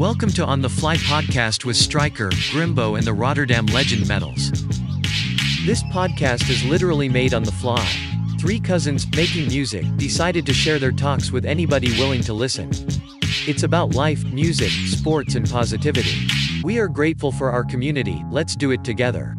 Welcome to On the Fly podcast with Stryker, Grimbo, and the Rotterdam Legend Medals. This podcast is literally made on the fly. Three cousins, making music, decided to share their talks with anybody willing to listen. It's about life, music, sports, and positivity. We are grateful for our community, let's do it together.